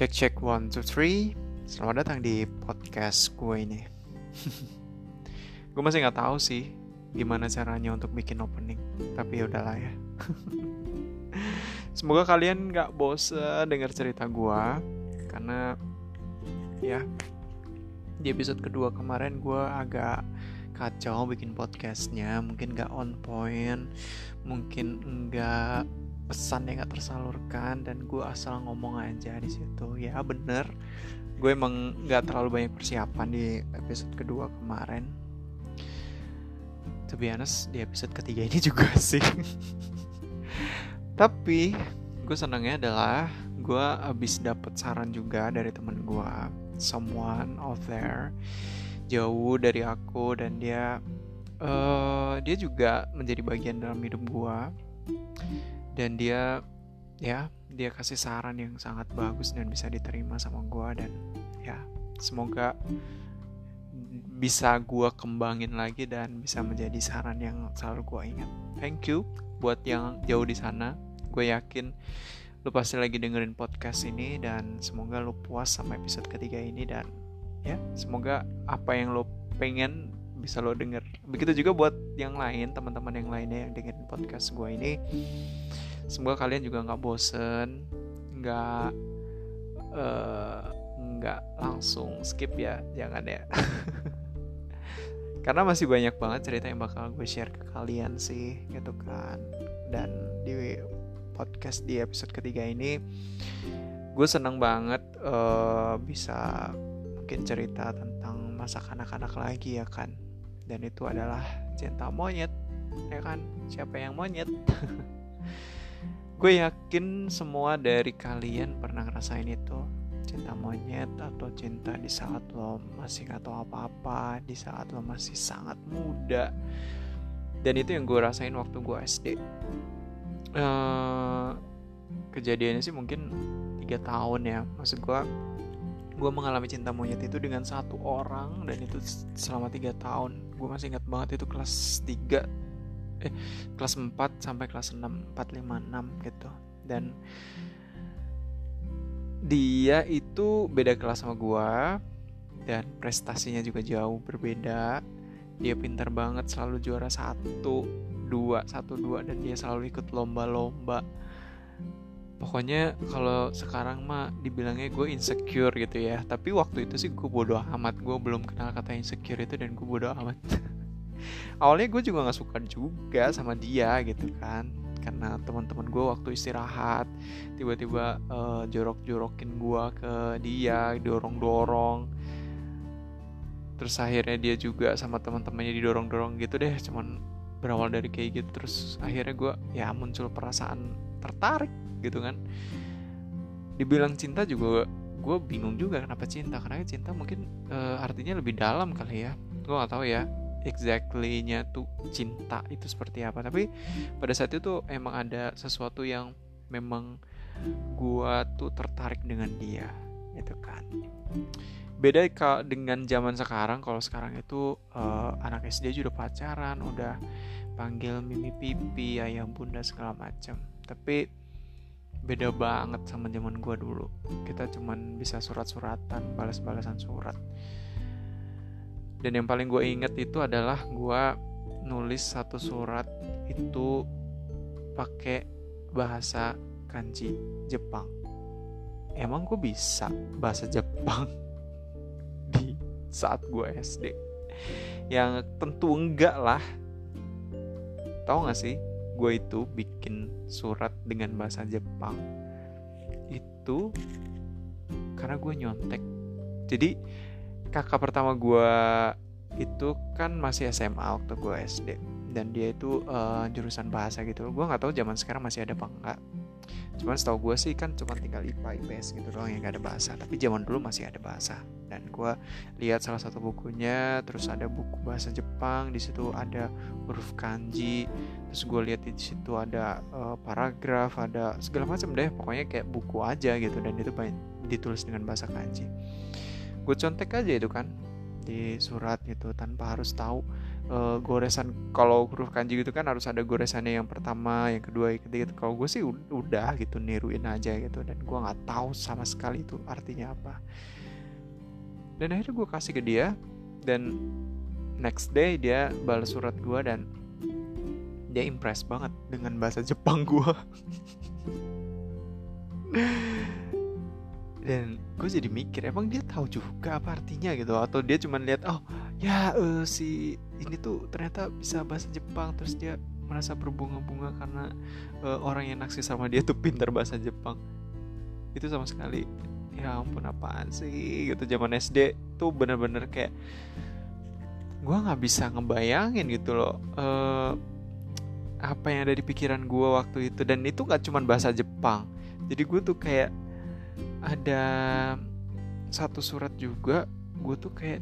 Cek cek one two three. Selamat datang di podcast gue ini. gue masih nggak tahu sih gimana caranya untuk bikin opening, tapi ya udahlah ya. Semoga kalian nggak bosen dengar cerita gue, karena ya di episode kedua kemarin gue agak kacau bikin podcastnya, mungkin nggak on point, mungkin nggak pesan yang gak tersalurkan dan gue asal ngomong aja di situ. Ya bener. Gue emang nggak terlalu banyak persiapan di episode kedua kemarin. To be honest di episode ketiga ini juga sih. Tapi gue senangnya adalah gue abis dapet saran juga dari temen gue someone out there. Jauh dari aku dan dia uh, dia juga menjadi bagian dalam hidup gue dan dia ya dia kasih saran yang sangat bagus dan bisa diterima sama gue dan ya semoga bisa gue kembangin lagi dan bisa menjadi saran yang selalu gue ingat. Thank you buat yang jauh di sana. Gue yakin lu pasti lagi dengerin podcast ini dan semoga lu puas sama episode ketiga ini dan ya semoga apa yang lu pengen bisa lo denger. Begitu juga buat yang lain teman-teman yang lainnya yang dengerin podcast gue ini semoga kalian juga nggak bosen nggak uh, langsung skip ya jangan ya. Karena masih banyak banget cerita yang bakal gue share ke kalian sih gitu kan. Dan di podcast di episode ketiga ini gue seneng banget uh, bisa mungkin cerita tentang masa kanak-kanak lagi ya kan. Dan itu adalah cinta monyet ya kan? Siapa yang monyet gue yakin semua dari kalian pernah ngerasain itu. Cinta monyet atau cinta di saat lo masih gak tahu apa-apa di saat lo masih sangat muda. Dan itu yang gue rasain waktu gue SD uh, kejadiannya sih mungkin tiga tahun ya. Maksud gue gue mengalami cinta monyet itu dengan satu orang dan itu selama tiga tahun. Gue masih ingat banget itu kelas 3 eh kelas 4 sampai kelas 6 4 5 6 gitu. Dan dia itu beda kelas sama gue dan prestasinya juga jauh berbeda. Dia pintar banget selalu juara satu dua satu dua dan dia selalu ikut lomba-lomba. Pokoknya kalau sekarang mah dibilangnya gue insecure gitu ya. Tapi waktu itu sih gue bodoh amat. Gue belum kenal kata insecure itu dan gue bodoh amat awalnya gue juga nggak suka juga sama dia gitu kan. Karena teman-teman gue waktu istirahat tiba-tiba uh, jorok-jorokin gue ke dia dorong-dorong terus akhirnya dia juga sama teman-temannya didorong-dorong gitu deh cuman berawal dari kayak gitu. Terus akhirnya gue ya muncul perasaan tertarik gitu kan. Dibilang cinta juga gue bingung juga kenapa cinta. Karena cinta mungkin uh, artinya lebih dalam kali ya. Gue gak tahu ya exactly-nya tuh cinta itu seperti apa. Tapi pada saat itu emang ada sesuatu yang memang gue tuh tertarik dengan dia itu kan. Beda dengan zaman sekarang kalau sekarang itu uh, anak SD juga udah pacaran udah panggil mimi pipi ayah bunda segala macam tapi beda banget sama zaman gue dulu. Kita cuman bisa surat-suratan balas-balasan surat dan yang paling gue inget itu adalah gue nulis satu surat itu pakai bahasa kanji Jepang. Emang gue bisa bahasa Jepang di saat gue SD yang tentu enggak lah. Tau gak sih gue itu bikin surat dengan bahasa Jepang. Itu karena gue nyontek. Jadi kakak pertama gue itu kan masih SMA waktu gue SD dan dia itu uh, jurusan bahasa gitu. Gue nggak tahu zaman sekarang masih ada apa enggak cuman setahu gue sih kan cuma tinggal IPA IPS gitu doang yang gak ada bahasa. Tapi zaman dulu masih ada bahasa. Dan gue lihat salah satu bukunya terus ada buku bahasa Jepang di situ ada huruf kanji terus gue lihat di situ ada uh, paragraf ada segala macam deh. Pokoknya kayak buku aja gitu. Dan itu banyak ditulis dengan bahasa kanji gue contek aja itu kan di surat gitu tanpa harus tahu uh, goresan. Kalau huruf kanji gitu kan harus ada goresannya yang pertama yang kedua yang ketiga kalau gue sih udah gitu niruin aja gitu dan gue nggak tahu sama sekali itu artinya apa. Dan akhirnya gue kasih ke dia dan next day dia balas surat gue dan dia impress banget dengan bahasa Jepang gue dan gue jadi mikir emang dia tahu juga apa artinya? Gitu. Atau dia cuma lihat oh ya uh, si ini tuh ternyata bisa bahasa Jepang. Terus dia merasa berbunga-bunga karena uh, orang yang naksir sama dia tuh pintar bahasa Jepang. Itu sama sekali ya ampun apaan sih? Gitu. Zaman SD tuh bener-bener kayak gue nggak bisa ngebayangin gitu loh uh, apa yang ada di pikiran gue waktu itu. Dan itu gak cuma bahasa Jepang. Jadi gue tuh kayak ada satu surat juga gue tuh kayak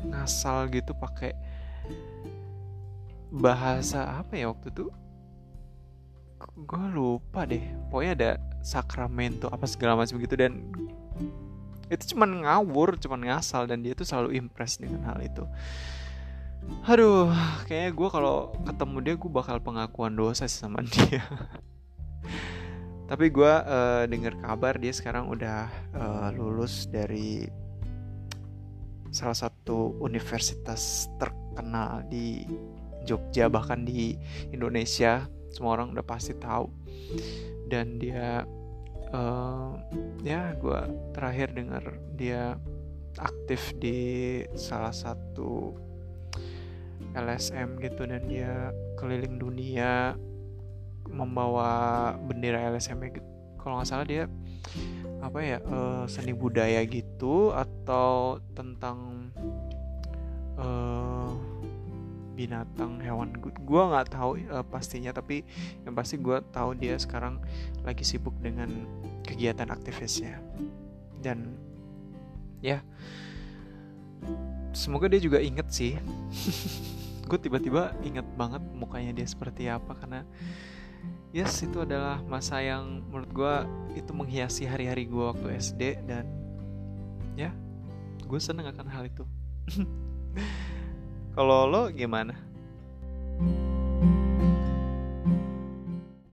ngasal gitu pakai bahasa apa ya waktu itu? Gue lupa deh pokoknya ada sakramento apa segala macam gitu dan itu cuman ngawur cuman ngasal dan dia tuh selalu impress dengan hal itu. Aduh kayaknya gue kalau ketemu dia gue bakal pengakuan dosa sama dia tapi gue uh, dengar kabar dia sekarang udah uh, lulus dari salah satu universitas terkenal di Jogja bahkan di Indonesia. Semua orang udah pasti tahu. Dan dia uh, ya gue terakhir dengar dia aktif di salah satu LSM gitu. Dan dia keliling dunia membawa bendera LSM gitu. kalau nggak salah dia apa ya uh, seni budaya gitu atau tentang uh, binatang hewan gue nggak tahu uh, pastinya. Tapi yang pasti gue tahu dia sekarang lagi sibuk dengan kegiatan aktivisnya. Dan ya semoga dia juga inget sih. Gue tiba-tiba inget banget mukanya dia seperti apa karena yes itu adalah masa yang menurut gue itu menghiasi hari-hari gue waktu SD dan ya gue seneng akan hal itu. Kalau lo gimana